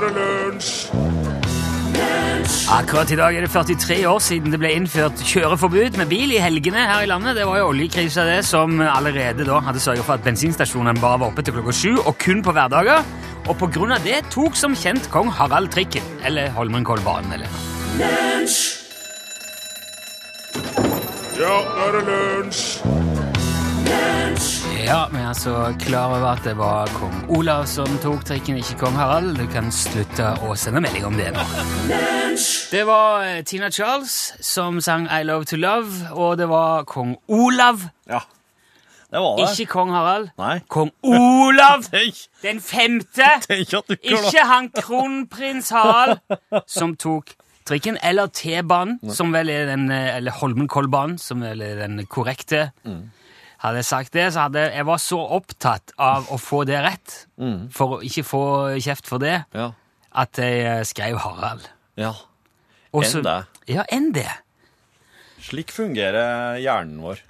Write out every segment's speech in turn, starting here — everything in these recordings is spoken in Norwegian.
er det lunsj! Akkurat i dag er det 43 år siden det ble innført kjøreforbud med bil i helgene her i landet. Det var jo oljekrisa det som allerede da hadde sørget for at bensinstasjonene bare var oppe til klokka sju, og kun på hverdager. Og på grunn av det tok som kjent kong Harald trikken, eller Holmenkollbanen, eller noe. Ja, nå er det lunsj! Ja, vi er så klar over at det var kong Olav som tok trikken, ikke kong Harald. Du kan slutte å sende melding om det nå. Det var eh, Tina Charles som sang I Love To Love, og det var kong Olav, Ja. Det var det. ikke kong Harald. Nei. Kong Olav Tenk, den femte! tenk at du Ikke han kronprins Harald som tok trikken, eller T-banen, som vel er den, eh, eller Holmenkollbanen, som vel er den korrekte. Hadde jeg sagt det, så hadde jeg var så opptatt av å få det rett, for å ikke få kjeft for det, Ja. at jeg eh, skrev Harald. ja. Også, Enn det. Ja, enn det. Slik fungerer hjernen vår.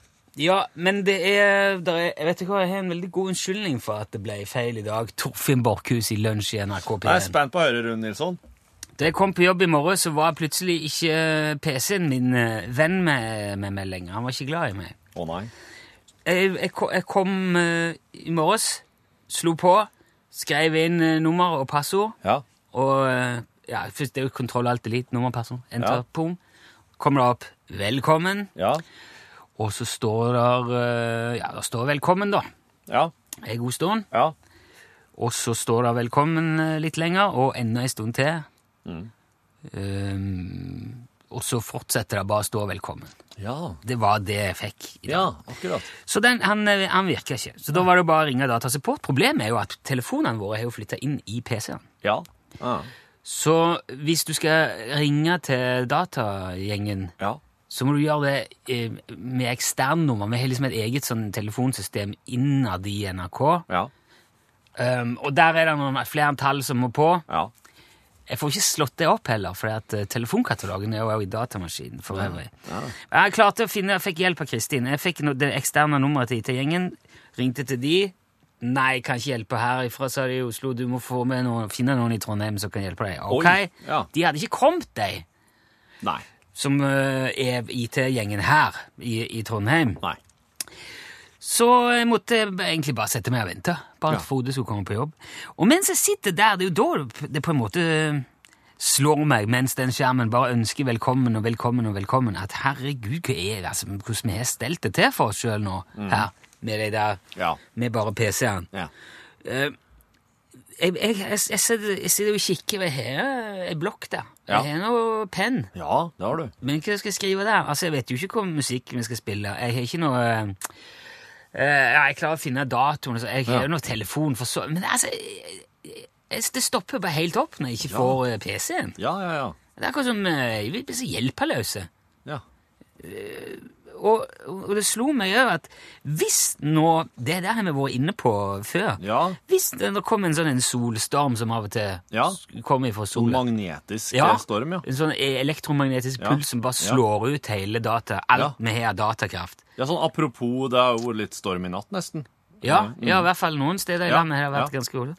Ja, men det er, der er Jeg vet ikke hva, jeg har en veldig god unnskyldning for at det ble feil i dag. Torfinn Borchhus i lunsj i NRK Jeg er P1. spent på å høre, Rune Nilsson. Da jeg kom på jobb i morgen, så var plutselig ikke PC-en min eh, venn med, med meg lenger. Han var ikke glad i meg. Å nei. Jeg, jeg, jeg kom eh, i morges, slo på, skrev inn eh, nummer og passord, Ja. og eh, ja, først det er jo kontroll alt elite, nummer, passord, enter, Ja. pum. Kommer det opp 'velkommen', Ja. og så står der eh, Ja, det står 'velkommen', da. Ja. Er god stund. Ja. Og så står det 'velkommen' eh, litt lenger, og enda en stund til. Mm. Um, og så fortsetter det bare å stå 'velkommen'. Ja. Det var det jeg fikk. i dag. Ja, akkurat. Så den, han, eh, han virka ikke. Så da var det bare å ringe datasupport. Problemet er jo at telefonene våre har jo flytta inn i PC-en. Ja. Ja. Så hvis du skal ringe til datagjengen, Ja. så må du gjøre det eh, med eksternnummer. Vi har liksom et eget sånn telefonsystem innad i NRK. Ja. Um, og der er det noen flere tall som må på. Ja. Jeg får ikke slått det opp heller, for at eh, telefonkatalogen er jo i datamaskinen for øvrig. Jeg klarte å finne, jeg fikk hjelp av Kristin. Jeg fikk det eksterne nummeret til IT-gjengen, ringte til de. Nei, kan ikke hjelpe herifra, sa de i Oslo. Du må få med noen, finne noen i Trondheim som kan hjelpe deg. Ok, Oi, ja. De hadde ikke kommet, de, Nei. som uh, er IT-gjengen her i, i Trondheim. Nei. Så jeg måtte egentlig bare sette meg og vente på at Ja. Frode skulle komme på jobb. Og mens jeg sitter der, det er jo da det på en måte slår meg mens den skjermen bare ønsker velkommen og velkommen og velkommen, at herregud, hva er det, altså, hvordan vi har stelt det til for oss sjøl nå, her, med de der, Ja. med bare PC-en. Ja. Eh, jeg, jeg, jeg, jeg, sitter, og kikker Jeg har en blokk der. Jeg har noe penn. Ja, det har du. Men hva skal jeg skrive der? Altså, Jeg vet jo ikke hva musikk vi skal spille. Jeg har ikke noe Jeg klarer å finne datoen. Jeg har Ja. jo noe telefon for så Men altså jeg, Det stopper bare helt opp når jeg ikke får eh, PC-en. Ja, ja, ja. Det er akkurat som eh, Vi blir så hjelpeløse. Ja. Og, og det slo meg òg at hvis nå Det der har vi vært inne på før. Ja. Hvis det kom en sånn en solstorm som av og til Ja. kommer fra solen. En magnetisk Ja. eh, storm, ja. En sånn elektromagnetisk Ja. puls som bare Ja. slår ut hele data. Alt Ja. vi har av datakraft. Ja, sånn apropos, det har vært litt storm i natt, nesten. Ja, ja, i hvert fall noen steder i Ja, landet har det vært ja. ganske rolig.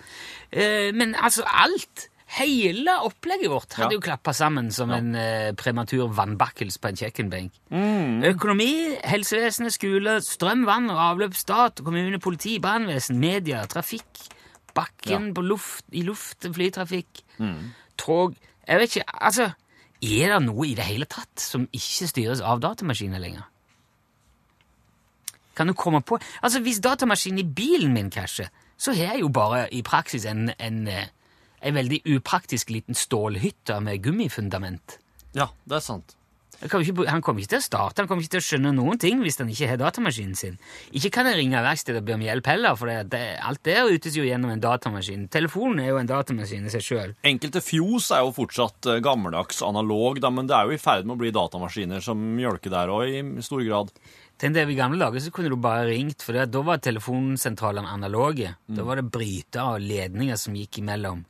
Eh, men altså, alt, hele opplegget vårt hadde Ja. jo klappa sammen som en eh, prematur vannbakkels på en kjøkkenbenk. Mm. Økonomi, helsevesenet, skole, strøm, vann og avløp, stat, kommune, politi, brannvesen, media, trafikk, bakken på luft, i luft, flytrafikk, Mm. tog Jeg vet ikke, altså Er det noe i det hele tatt som ikke styres av datamaskiner lenger? Kan du komme på Altså, Hvis datamaskinen i bilen min krasjer, så har jeg jo bare i praksis en, en, en veldig upraktisk liten stålhytte med gummifundament. Ja, det er sant. Kan ikke, han kommer ikke til å starte, han kommer ikke til å skjønne noen ting hvis han ikke har datamaskinen sin. Ikke kan jeg ringe verkstedet og be om hjelp heller, for det, det, alt det utes jo gjennom en datamaskin. Telefonen er jo en datamaskin i seg sjøl. Enkelte fjos er jo fortsatt eh, gammeldags analog, da, men det er jo i ferd med å bli datamaskiner som mjølker der òg, i stor grad. Tenk deg, I gamle dager så kunne du bare ringt, for det, da var telefonsentralene analoge. Da var det brytere og ledninger som gikk imellom.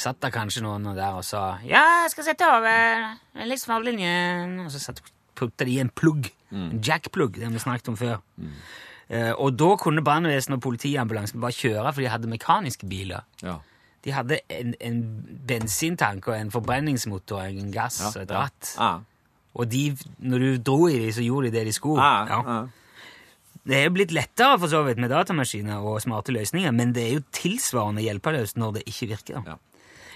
Satt der kanskje noen der og sa 'Ja, jeg skal sette over litt linjen. og så satt, putta de i en plugg. En jackplugg, har vi snakket om før. Eh, og da kunne brannvesenet og politiambulansen bare kjøre, for de hadde mekaniske biler. Ja. De hadde en, en bensintank og en forbrenningsmotor, en gass og et ratt. Ja. Og de, når du dro i dem, så gjorde de det de skulle. Ja, Ja. ja. Det er jo blitt lettere for så vidt med datamaskiner og smarte løsninger, men det er jo tilsvarende hjelpeløst når det ikke virker. Ja.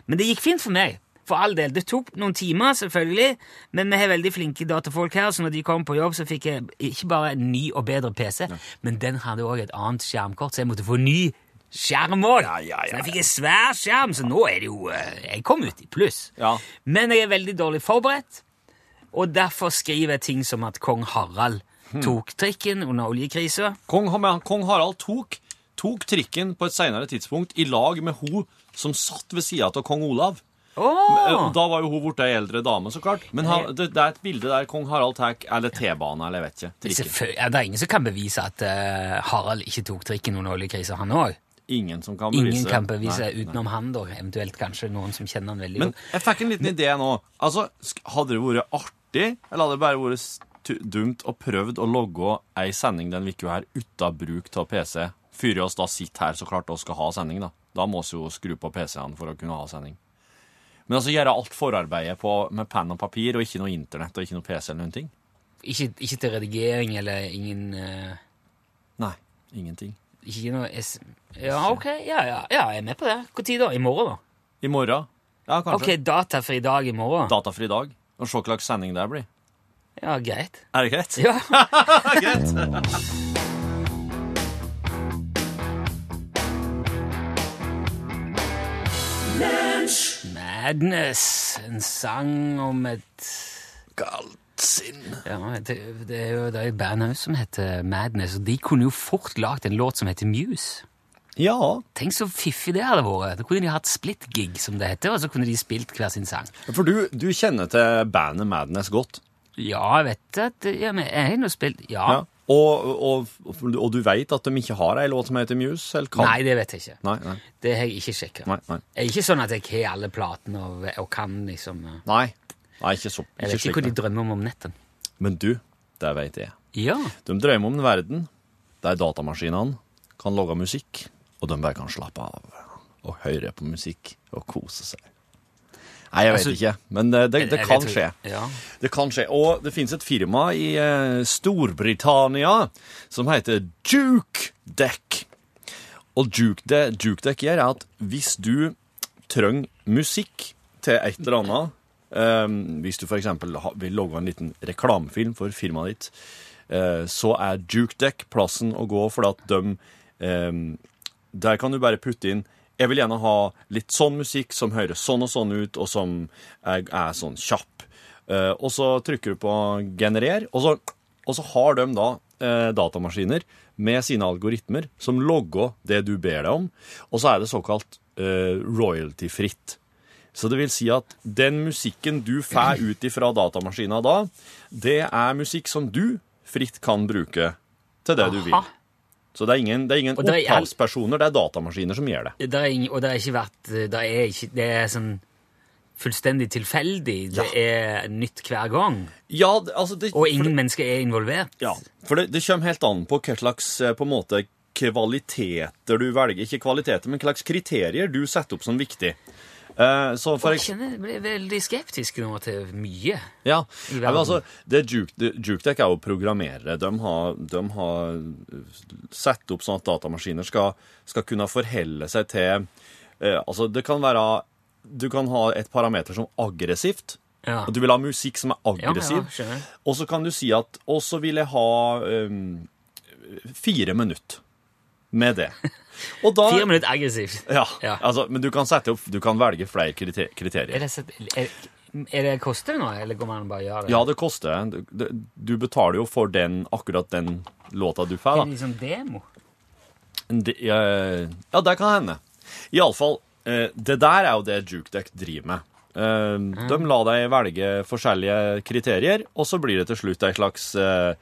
Men det gikk fint for meg. For all del. Det tok noen timer, selvfølgelig, men vi har veldig flinke datafolk her, så når de kom på jobb, så fikk jeg ikke bare en ny og bedre PC, men den hadde òg et annet skjermkort, så jeg måtte få ny skjerm òg. Ja, ja, ja, Så jeg fikk en svær skjerm, så nå er det jo eh, Jeg kom ut i pluss. Ja. Men jeg er veldig dårlig forberedt, og derfor skriver jeg ting som at kong Harald Hmm. tok trikken under oljekrisa. Kong, Kong Harald tok, tok trikken på et senere tidspunkt i lag med hun som satt ved sida av kong Olav. Eh, Da var jo hun borte ei eldre dame, så klart. Men han, det, er et bilde der kong Harald tar Eller T-bane, eller jeg vet ikke. Trikken. Det er ingen som kan bevise at eh, Harald ikke tok trikken under oljekrisa, han òg. Ingen som kan bevise Ingen kan bevise Nei, nei. utenom han, da. Eventuelt kanskje noen som kjenner han veldig Men jeg fikk en liten idé nå. Altså, Hadde det vært artig, eller hadde det bare vært dumt å prøvd å logge ei sending den uka her uten bruk av PC? Før oss da sitter her så klart og skal ha sending, da. Da må vi jo skru på PC-ene for å kunne ha sending. Men altså gjøre alt forarbeidet på, med penn og papir, og ikke noe internett og ikke noe PC eller noen ting? Ikke, ikke til redigering eller ingen uh... Nei, ingenting. Ikke noe S... Ja, ok. Ja, ja, ja, jeg er med på det. Når da? I morgen, da? I morgen? Ja, Ok, kanskje. datafri dag i morgen. Datafri dag. Og se hva slags sending det blir. Ja, greit. Er det greit? Ja. greit. Madness. En sang om et Galt sinn. Ja, det, det er jo det er et band som heter Madness, og de kunne jo fort lagd en låt som heter Muse. Ja. Tenk så fiffig det hadde vært. Da kunne de hatt split-gig, som det heter, og så kunne de spilt hver sin sang. For du, du kjenner til bandet Madness godt. Ja, jeg vet at ja, men Jeg har nå spilt Ja. Ja. Og, og, og du vet at de ikke har ei låt som heter Muse? Eller kan? Nei, det vet jeg ikke. Nei, nei. Det har jeg ikke sjekka. Det er ikke sånn at jeg har alle platene og, og kan liksom eh, Nei, nei ikke så. Jeg vet ikke hva de drømmer om om netten. Men du, det vet jeg. Ja. De drømmer om en verden der datamaskinene kan lage musikk, og de bare kan slappe av og høre på musikk og kose seg. Nei, jeg vet Altså, ikke, men det, det, det kan skje. Det kan skje. Og det finnes et firma i eh, Storbritannia som heter JukeDeck. Og JukeDeck, JukeDeck gjør er at hvis du trenger musikk til et eller annet Um, Hvis du f.eks. vil logge en liten reklamefilm for firmaet ditt, uh, så er JukeDeck plassen å gå, for at de eh, Der kan du bare putte inn jeg vil gjerne ha litt sånn musikk som høres sånn og sånn ut, og som er, er sånn kjapp. Uh, og så trykker du på generer, og så, og så har de da uh, datamaskiner med sine algoritmer som logger det du ber deg om, og så er det såkalt uh, royalty-fritt. Så det vil si at den musikken du får ut ifra datamaskina da, det er musikk som du fritt kan bruke til det du vil. Så det er ingen, det er ingen det er- det er datamaskiner som gjør det. Det er og det har ikke vært Det er, ikke, det er sånn fullstendig tilfeldig. Det er nytt hver gang. Ja, altså det, Og ingen mennesker er involvert. Ja, for det, det kommer helt an på hva slags eh, på en måte, kvaliteter du velger. Ikke kvaliteter, men hva slags kriterier du setter opp som viktig. Eh, så for Jeg kjenner blir veldig skeptisk nå til mye. Ja, ja men altså, det Juke, det- JukeDeck er jo programmerere. De har, de har satt opp sånn at datamaskiner skal, skal kunne forholde seg til eh, Altså, det kan være Du kan ha et parameter som aggressivt. Ja. Du vil ha musikk som er Ja, ja, aggressiv. Og så kan du si at Og så vil jeg ha um, fire minutter med det. Og da Fire minutter aggressivt. Ja, Ja. Altså, men du kan opp Du kan velge flere kriterier. Er det, er, er det koster det nå, eller går man bare gjør det? Ja, det koster. Du, du betaler jo for den, akkurat den låta du får, Er det liksom demo? De, ja, ja, det kan hende. Iallfall, eh, det der er jo det JukeDeck driver med. Eh, De lar deg velge forskjellige kriterier, og så blir det til slutt ei slags eh,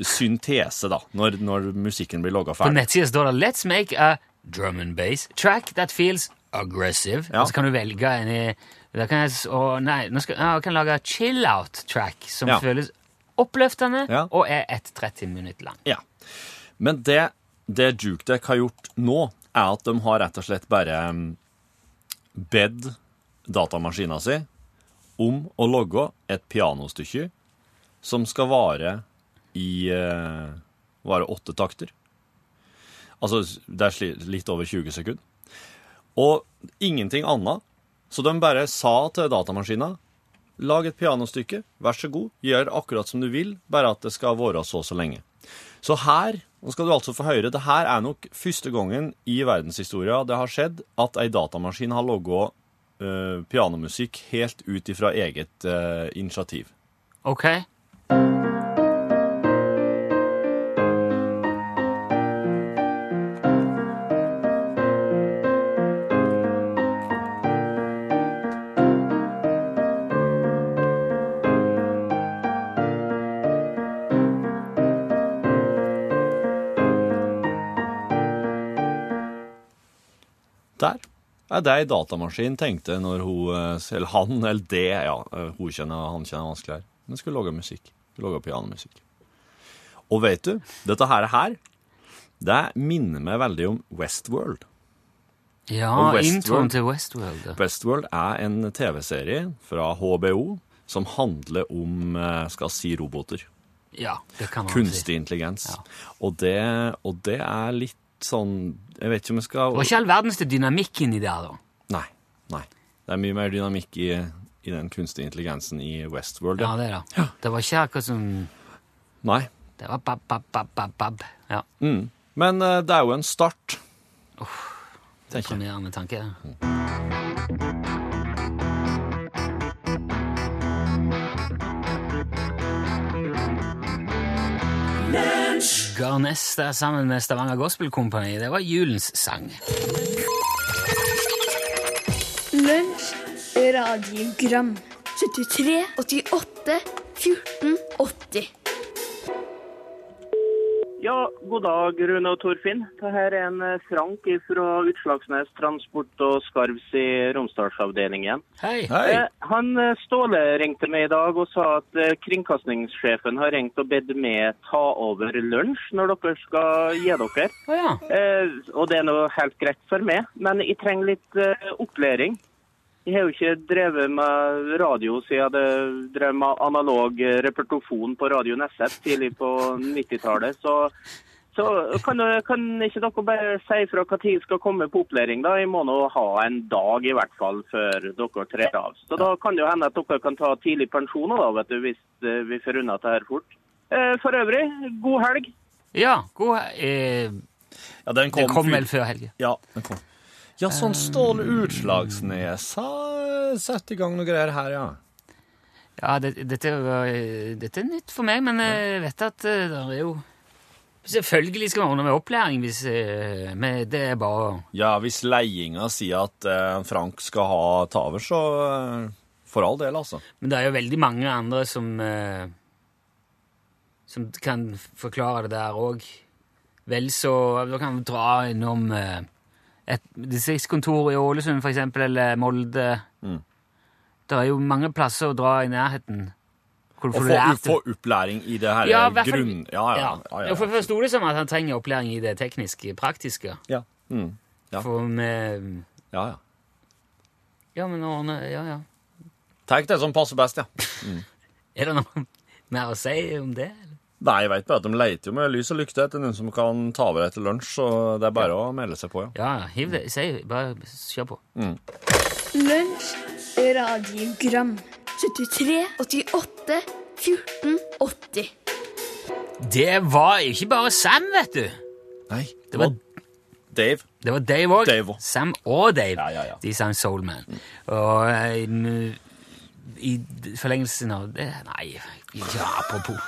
syntese, da, når, når musikken blir logga På ferdig. nettsida står det 'Let's make a drum and bass track that feels aggressive'. Ja. Og så kan du velge en i da kan jeg, å, Nei, nå skal, jeg kan lage chill-out-track som Ja. føles oppløftende Ja. og er ett 30 minutter lang. Ja. Men det, det JukeDeck har gjort nå, er at de har rett og slett bare um, bedt datamaskina si om å logge et pianostykke som skal vare i uh, Var det åtte takter. Altså, det er litt over 20 sekunder. Og ingenting annet. Så de bare sa til datamaskina lag et pianostykke, vær så god, gjør akkurat som du vil, bare at det skal vare så og så lenge. Så her nå skal du altså få høre, det her er nok første gangen i verdenshistoria det har skjedd at ei datamaskin har logga uh, pianomusikk helt ut ifra eget uh, initiativ. OK. Er det ei datamaskin tenkte når hun eh, Eller han, eller det, ja. eh, Hun kjenner, han kjenner vanskelig her. Men skulle lage musikk. Skulle lage pianomusikk. Og vet du, dette her, her det minner meg veldig om Westworld. Ja, introen til Westworld. ja. Westworld er en TV-serie fra HBO som handler om, eh, skal si, roboter. Ja, det kan man si. Kunstig intelligens. Ja. Og, det, og det er litt sånn Jeg vet ikke om jeg skal Det var ikke all verdens til dynamikk inni der, da. Nei. nei. Det er mye mer dynamikk i, i den kunstige intelligensen i Westworld. Ja, Ja. det er det. Det var ikke akkurat som Nei. Det var bab, bab, bab, bab, bab. Ja. Mm. Men uh, det er jo en start. Jeg. Imponerende tanke. Garnes der sammen med Stavanger Gospel Company. Det var julens sang. Lunsj, radiogram 73, 88, 14, 80 Ja, god dag, Rune og Torfinn. Dette er en eh, Frank fra Utslagsnes Transport og Skarvs i Romsdalsavdelingen. Hei. Hei! Eh, Han eh, Ståle ringte meg i dag og sa at kringkastingssjefen har ringt og bedt meg ta over lunsj når dere skal gi dere. Oh, ja. Eh, og det er nå helt greit for meg, men jeg trenger litt opplæring. Jeg har jo ikke drevet med radio siden jeg drev med analog repertofon på Radio Nesset tidlig på 90-tallet. Så, så kan, kan ikke dere bare si fra når jeg skal komme på opplæring? da? Jeg må nå ha en dag i hvert fall før dere trer av. Så da kan det jo hende at dere kan ta tidlig pensjon da, vet du, hvis eh, vi får unna dette her fort. Eh, For øvrig, god helg. Ja, god eh, Ja, den Det kom vel før helga. Ja, den kom. Ja, sånn Ståle Utslagsnes har satt i gang noe greier her, ja. Ja, det, dette, var, dette er nytt for meg, men jeg vet at eh, det er jo Selvfølgelig skal vi ordne med opplæring hvis eh, men Det er bare Ja, hvis leiinga sier at eh, Frank skal ha ta over, så eh, for all del, altså. Men det er jo veldig mange andre som eh, Som kan forklare det der òg. Vel så Da kan vi dra innom eh, et distriktskontor i Ålesund, for eksempel, eller Molde. Mm. Det er jo mange plasser å dra i nærheten. Å få, få opplæring i det her Ja, grunn... Ja, ja. ja, ja, for jeg forsto det som at han trenger opplæring i det tekniske, praktiske. ja. Mm. Ja. For med ja, ja. Ja, men ordne Ja, ja. Tenk det som passer best, ja. Er det noe mer å si om det? eller? Nei, jeg vet bare at de leter jo med lys og lykte etter noen som kan ta over etter lunsj, så det er bare å melde seg på, ja. Ja, hiv det. Si, bare kjør på. Lunsj, radiogram 73, 88, 14, 80 Det var ikke bare Sam, vet du. Nei, Det var, Dave. det var Dave òg. Sam og Dave. Ja, ja, ja. De sang Soulman. Mm. Og i, i forlengelsen av det Nei, ja, apropos.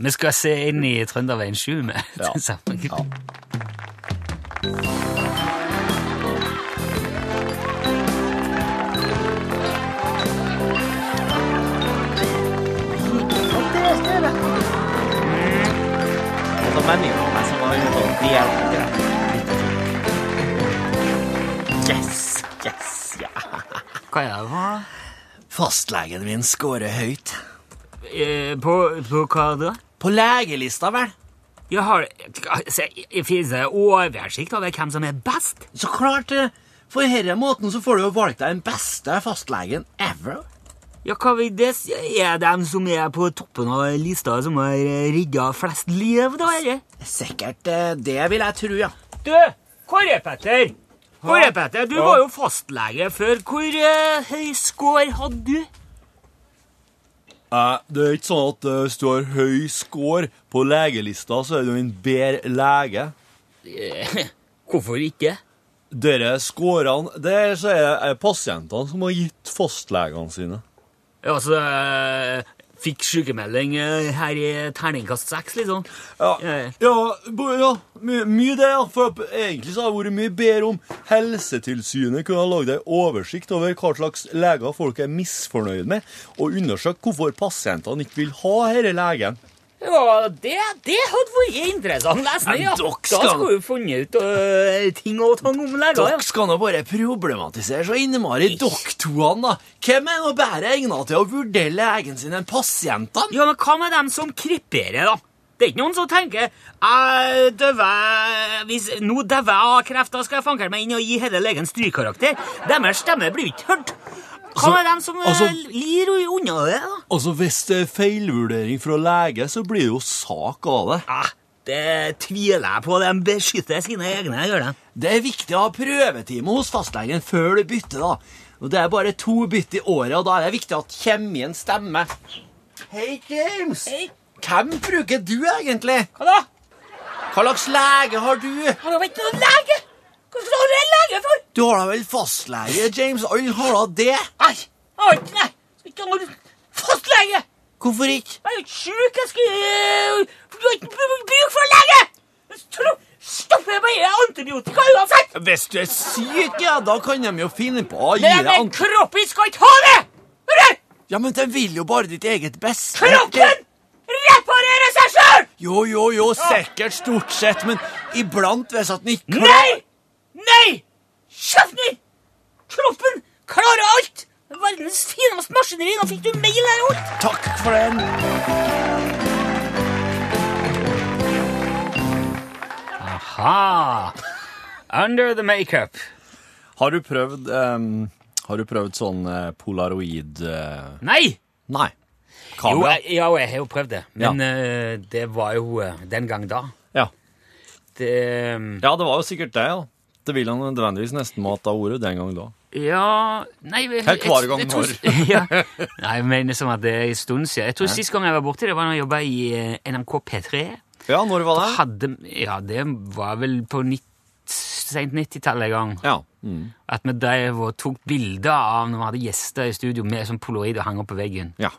Vi skal se inn i Trønderveien 7 med Ja. den samme Ja. Yes, yes, ja. Hva er det for noe? Fastlegen min scorer høyt. Eh, På, på hva da? På legelista, vel? Jeg har se, Fins det oversikt over hvem som er best? Så klart det. For denne måten så får du jo valgt deg den beste fastlegen ever. Ja, hva vil det si? Er dem som er på toppen av lista, som har redda flest liv, da, eller? Sikkert eh, det vil jeg tro, ja. Du, Kåre Petter! Kåre Petter, du var jo fastlege før. Hvor uh, høy score hadde du? Eh, det er ikke sånn at eh, hvis du har høy score på legelista, så er du en bedre lege. Eh, Hvorfor ikke? Dere scorene Det er, er pasientene som har gitt fastlegene sine. Ja, altså Fikk sykemelding eh, her i terningkast seks, liksom. Ja, Ja. ja, ja mye, mye det, ja. For egentlig så har det vært mye bedre om Helsetilsynet kunne ha laget en oversikt over hva slags leger folk er misfornøyd med, og undersøkt hvorfor pasientene ikke vil ha denne legen. Ja, det, det hadde vært interessant lesning, ja. Da skulle vi funnet ut uh, ting og tang om leger. Dere skal nå bare problematisere så innmari, dere toene, da. Hvem er nå bedre egnet til å vurdere legen sin enn pasientene? ja, men hva med dem som kripperer, da? Det er ikke noen som tenker jeg døver, hvis Nå døver jeg av kreft, da skal jeg fanke meg inn og gi hele legen strykkarakter. Deres stemme blir ikke hørt. Hva Altså- med dem som altså- øh, lir unna det, da? Altså, Hvis det er feilvurdering fra lege, så blir det jo sak av det. Eh, det tviler jeg på. De beskytter sine egne, gjør de. Det er viktig å ha prøvetime hos fastlegen før du bytter, da. Og Det er bare to bytt i året, og da er det viktig at kjemien stemmer. Hei, James. Hei. Hvem bruker du egentlig? Hva da? Hva slags lege har du? Har du ikke noen lege? Hvorfor har du en lege for? Du har da vel fastlege, James? Alle har da det. Nei, jeg har ikke nei. Ikke noen fastlege. Hvorfor ikke? Jeg er jo ikke sjuk. Jeg skal øh, Du har ikke br- bruk for lege. Stopper jeg bare antibiotika uansett. Hvis du er syk, ja, da kan de jo finne på å gi deg Men kroppen skal ikke ha det! Hører? Ja, men den vil jo bare ditt eget beste. Kroppen reparerer seg sjøl! Jo, jo, jo, sikkert stort sett, men iblant hvis at den ikke Nei! Nei! Kjeften din! Kroppen klarer alt! Verdens fineste maskineri. Nå fikk du mail her òg. Takk for den. Aha! Under the makeup. Har du prøvd um, Har du prøvd sånn uh, polaroid uh... Nei! Nei. Jo, jeg, ja, jeg har jo prøvd det. Men eh, det var jo den gang da. Ja. Det ja, det var jo sikkert det, ja. Det vil han nødvendigvis nesten måtte ha ordet den gang da. Ja Nei jeg- gang jeg tror- ja. Nei, jeg mener som at det er en stund siden. Jeg tror sist gang jeg var borti det, var da jeg jobba i eh, NRK P3. Ja, når var det? Hadde, ja, det var vel på seint 90-tallet en gang. Ja. Mm. At vi drev og tok bilder av når vi hadde gjester i studio med sånn poloid og hang opp på veggen. Ja.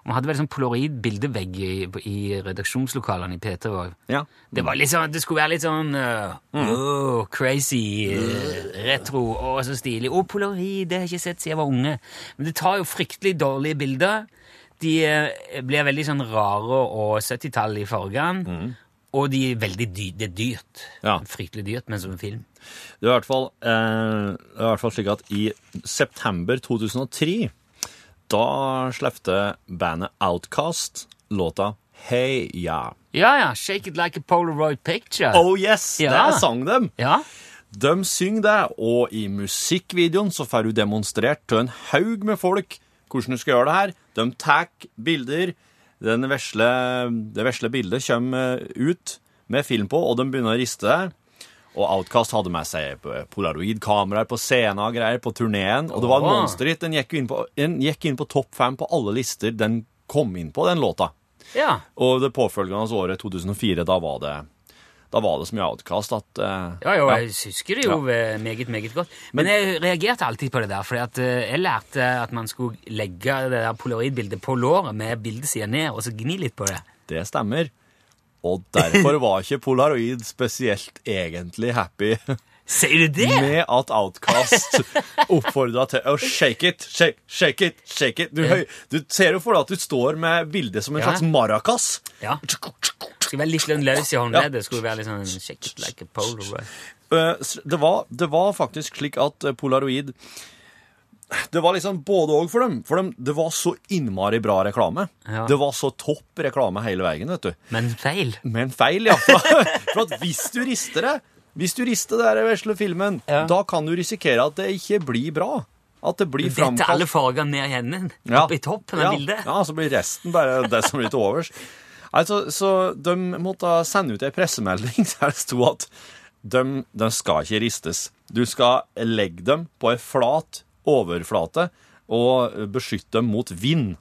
Og vi hadde vel sånn polaroid-bildevegg i, i redaksjonslokalene i P3 òg. ja. Det, var sånn, det skulle være litt sånn uh, oh, crazy, uh, retro og så stilig. Og polaroid, det har jeg ikke sett siden jeg var unge. Men det tar jo fryktelig dårlige bilder. De eh, blir veldig sånn rare og 70-tall i fargene. Og de er veldig dy det er dyrt. Ja. Fryktelig dyrt, men som en film. Det er i hvert fall, eh, i hvert fall slik at i september 2003 da slepte bandet Outcast låta Hey Ya. Ja, ja. Shake it like a Polaroid picture. Oh yes, Ja. det er sang dem. Ja. De synger det, og i musikkvideoen så får du demonstrert til en haug med folk hvordan du skal gjøre det her. De tar bilder, den vesle, det vesle bildet kommer ut med film på, og de begynner å riste det. Og Outcast hadde med seg polaroid-kameraer på scenen og greier på turneen. Og det var en monsterhit. Den gikk inn på, gikk inn på topp fem på alle lister den kom inn på, den låta. ja. Og det påfølgende året, 2004, da var det, da var det så mye Outcast at uh, Ja, jo, jeg husker det jo ja. meget, meget godt. Men jeg reagerte alltid på det der, for at eh, jeg lærte at man skulle legge det der polaroidbildet på låret med bildesida ned, og så gni litt på det. Det stemmer. Og derfor var ikke Polaroid spesielt egentlig happy Sier du det? med at Outcast oppfordra til å shake it, shake, shake it, shake it. Du, høy, du ser jo for deg at du står med bildet som en Ja. slags maracas. Ja. Skulle være litt løs i håndleddet. Skulle være litt sånn shake it like a polaroid. Eh, Det var, det var faktisk slik at eh, Polaroid Det var liksom både òg for dem. For dem, det var så innmari bra reklame. Ja. Det var så topp reklame hele veien, vet du. Men feil. Men feil, ja. For, for at hvis du rister det, Hvis du rister den vesle filmen, Ja. da kan du risikere at det ikke blir bra. At det blir Dette alle fargene ned i hendene. Ja. Oppe i toppen ja. av bildet. Ja, så blir resten bare det som blir til overs. Altså, så de måtte sende ut ei pressemelding der det sto at de, de skal ikke ristes. Du skal legge dem på ei flat overflate og beskytte dem mot vind.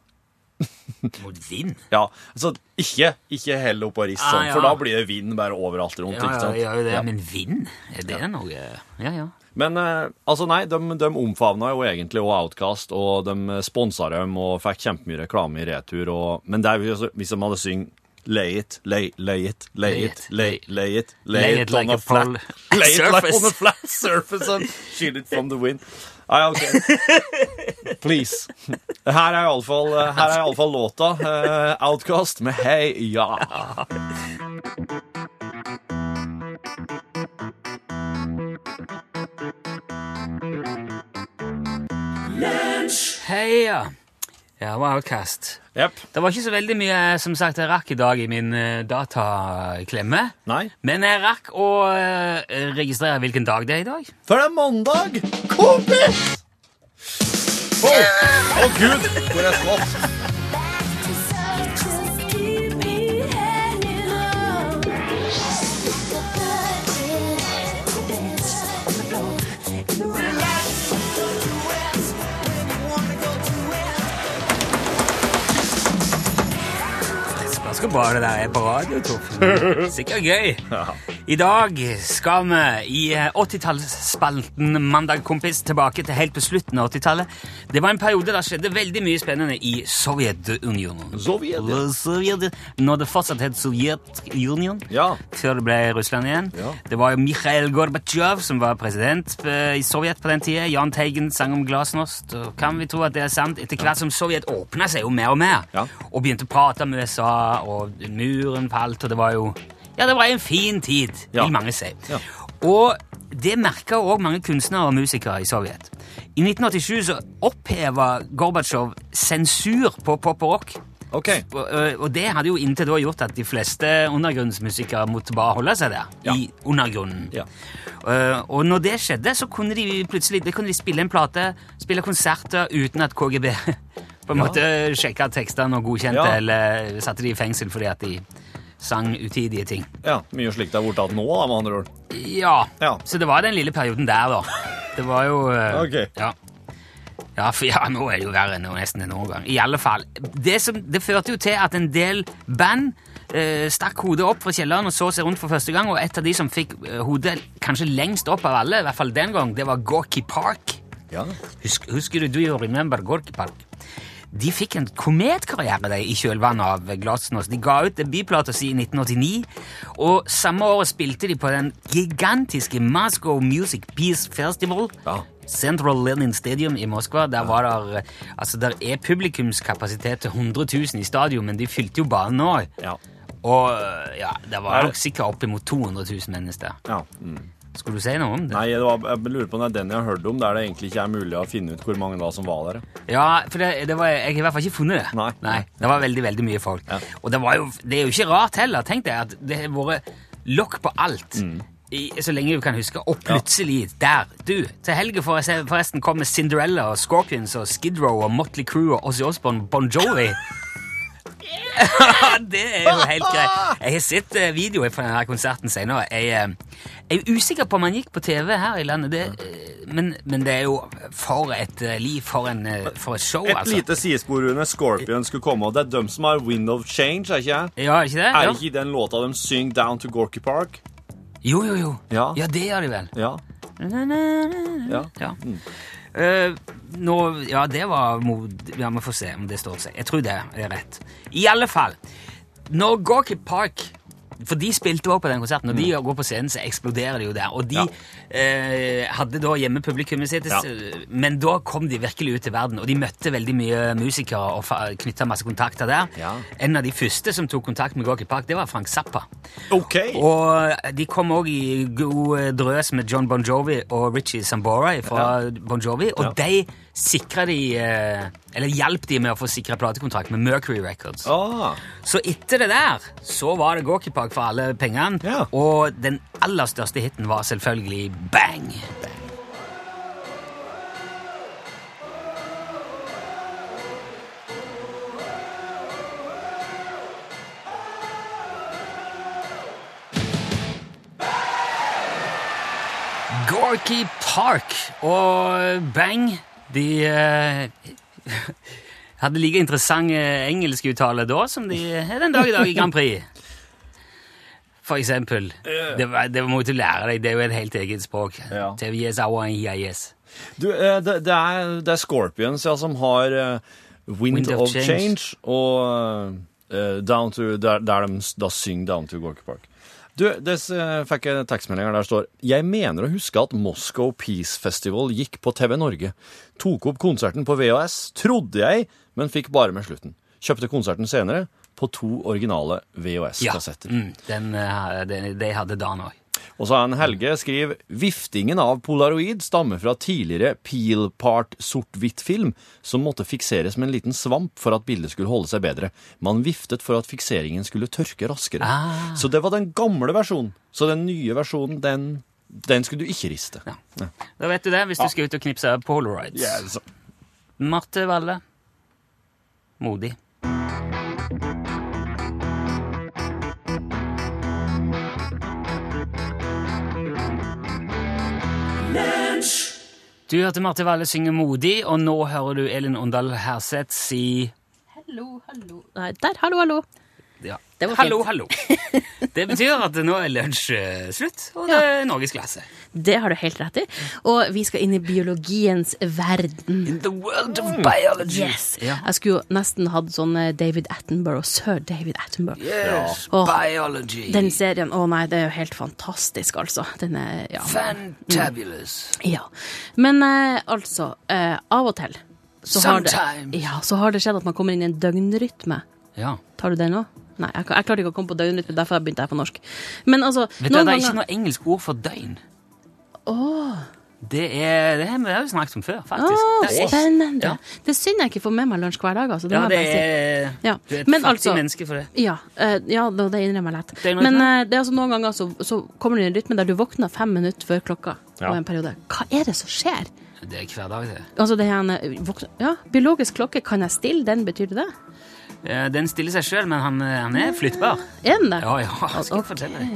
Mot vind. Ja, altså ikke, ikke hell opp og rist Ah, sånn, ja. for da blir det vind bare overalt rundt. Ja, ja, ja, det, Ja. men vind? Er det noe Ja, ja. Men eh, altså nei, de, de omfavna jo egentlig og Outcast, og de sponsa dem og fikk kjempemye reklame i retur. Og, men er jo hvis de hadde syngt Lay it, lay, lay it, lay Lay it, it, lay, lay it, Lay lay it it on like a a flat Lay it like on a flat surface and shield it from the wind. Nei, ok. Please. Her er iallfall er iallfall låta. eh, Outcast med Hei ja. Heia! Ja, var Outcast. Yep. Det var ikke så veldig mye som sagt, jeg rakk i dag i min eh, dataklemme. Nei. Men jeg rakk å eh, registrere hvilken dag det er i dag. For det er mandag! Kompis! Å, å gud, hvor er skvatt? Det der er på radio, Torfinn. Sikkert gøy. I dag skal vi i eh, 80-tallsspalten Mandag kompis tilbake til helt på slutten av 80-tallet. Det var en periode der skjedde veldig mye spennende i Sovjetunionen. Sovjet, ja. Sovjet, når det fortsatt het Sovjetunionen, Ja. før det ble Russland igjen. Ja. Det var jo Mikhail Gorbatsjov som var president eh, i Sovjet på den tida. Jahn Teigen sang om glasnost. Og kan vi tro at det er sant? Etter hvert som Sovjet åpna seg jo mer og mer, Ja. og begynte å prate med USA, og muren falt, og det var jo Ja, det var en fin tid, Ja. vil mange si. Ja. Og det merka òg mange kunstnere og musikere i Sovjet. I 1987 så oppheva Gorbatsjov sensur på pop og rock. Ok. Og, øh, og det hadde jo inntil da gjort at de fleste undergrunnsmusikere måtte bare holde seg der, Ja. i undergrunnen. Ja. Øh, og når det skjedde, så kunne de plutselig det kunne de spille en plate, spille konserter uten at KGB på en Ja. måte sjekka tekstene og godkjente, eller satte de i fengsel fordi at de sang utidige ting. Ja, mye slikt er borte nå, da, med andre ord. Ja. Ja. så det var den lille perioden der, da. Det var jo uh, okay. Ja. Ja, for ja, nå er det jo verre enn nesten enn noen gang. I alle fall. Det, som, det førte jo til at en del band uh, stakk hodet opp fra kjelleren og så seg rundt for første gang, og et av de som fikk uh, hodet kanskje lengst opp av alle, i hvert fall den gang, det var Gorky Park. Ja. Husker, husker du Do You Remember Gorky Park? De fikk en kometkarriere de, i kjølvannet av Glasnost. De ga ut debutplata si i 1989, og samme året spilte de på den gigantiske Moscow Music Peace Festival. Ja. Central Lenin Stadium i Moskva. Der var der, altså der er publikumskapasitet til 100 000 i stadion, men de fylte jo banen nå. Ja. Og ja, det var nok sikkert oppimot 200 000 mennesker. ja. Mm. Skulle du si noe om det? Nei, det var, jeg lurer på om det er den jeg har hørt om, der det egentlig ikke er mulig å finne ut hvor mange da som var der. Ja, for det, det var, jeg har i hvert fall ikke funnet det. Nei. Nei Det var veldig, veldig mye folk. Ja. Og det, var jo, det er jo ikke rart heller. Tenk deg at det har vært lokk på alt. Mm. I, så lenge du kan huske. Og plutselig, der Du, til helga forresten kommer Cinderella og Scorpions og Skid Row og Motley Crue og Ozzy Osbourne Bon Jovi. det er jo helt greit. Jeg har sett eh, videoer fra denne konserten senere. Jeg, eh, jeg er usikker på om han gikk på TV her i landet, det, eh, men, men det er jo for et liv, for, en, for et show, Et altså. lite sidespor under Scorpion skulle komme, og det er dem som har Wind of Change, er ikke jeg? Ja, ikke det? Er ikke den låta de synger Down to Gorky Park? Jo, jo, jo. Ja. Ja, det gjør de vel. Ja. Ja. Ja. Eh, nå, ja, det var mod... Ja, vi får se om det står seg. Jeg tror det er rett. I alle fall, når Gorky Park For de spilte også på den konserten, og de går på scenen, så eksploderer de jo der. Og de Ja. eh, hadde da hjemmepublikummet sitt, Ja. men da kom de virkelig ut til verden, og de møtte veldig mye musikere og knytta masse kontakter der. Ja. En av de første som tok kontakt med Gorky Park, det var Frank Zappa. Okay. Og de kom òg i god drøs med John Bon Jovi og Richie Sambora fra Bon Jovi, og de sikra de eh, Eller hjalp de med å få sikra platekontrakt med Mercury Records. Ah, Så etter det der så var det Gorky Park for alle pengene. Ja. Og den aller største hiten var selvfølgelig Bang. Gorky Park og Bang de eh, hadde like interessant eh, engelskuttale da som de har den dag i dag i Grand Prix. For eksempel. Det, det må du lære deg. Det er jo et helt eget språk. Ja. TVS, IIS. Du, eh, det, det, er, det er Scorpions ja, som har eh, Wind, Wind of of, Change. Change, og uh, down to, der, der de da synger Down to Gorky Park. Du, det eh, fikk jeg tekstmeldinger der står Jeg mener å huske at Moscow Peace Festival gikk på TV Norge. Tok opp konserten på VHS, trodde jeg, men fikk bare med slutten. Kjøpte konserten senere på to originale VHS-kassetter. mm, den, eh, den, de hadde Dan òg. Og så en Helge skriver viftingen av polaroid stammer fra tidligere peel part sort-hvitt-film som måtte fikseres med en liten svamp for at bildet skulle holde seg bedre. Man viftet for at fikseringen skulle tørke raskere. Ah. Så det var den gamle versjonen. Så den nye versjonen, den, den skulle du ikke riste. Ja. Da vet du det, hvis du skal ut og knipse polaroids. Yeah, Marte Valle. Modig. Du hørte Marte Valle synge 'Modig', og nå hører du Elin Åndal Herseth si Hallo, hallo. Nei, der, hallo, hallo. Ja. Hallo, hallo. Det betyr at nå er lunsj eh, slutt, og det er norgesklasse. Det har du helt rett i. Og vi skal inn i biologiens verden. In the world of biology. Yes. Ja. Jeg skulle jo nesten hatt sånn eh, David Attenborough, sir David Attenborough. Yes, Åh, biology. Den serien, å nei, det er jo helt fantastisk, altså. Den er, ja. Fantabulous. ja. Men eh, altså, eh, av og til så har, det, ja, så har det skjedd at man kommer inn i en døgnrytme. Ja. Tar du den òg? Nei, jeg, jeg klarte ikke å komme på døgnrytme, derfor begynte jeg på norsk. Men altså, Vet du, noen Det er ganger ikke noe engelsk ord for døgn. Det er Det har vi jo snakket om før, faktisk. Oh, Det er- spennende. Ja. Det er synd jeg ikke får med meg lunsj hver dag. Altså. Det Ja, det er, si. Ja, Du er et men fattig altså- menneske for det. Ja, uh, ja det, det innrømmer jeg lett. Det Men eh, det er altså noen ganger så, så kommer du i en rytme der du våkner fem minutter før klokka. Ja. En periode. Hva er det som skjer? Det er hver dag, det. Altså det er en, ja, Biologisk klokke, kan jeg stille den? Betyr det det? Eh, Den stiller seg sjøl, men han, eh, han er flyttbar. Er den det? Ja, ja, skal okay. Ok. fortelle deg.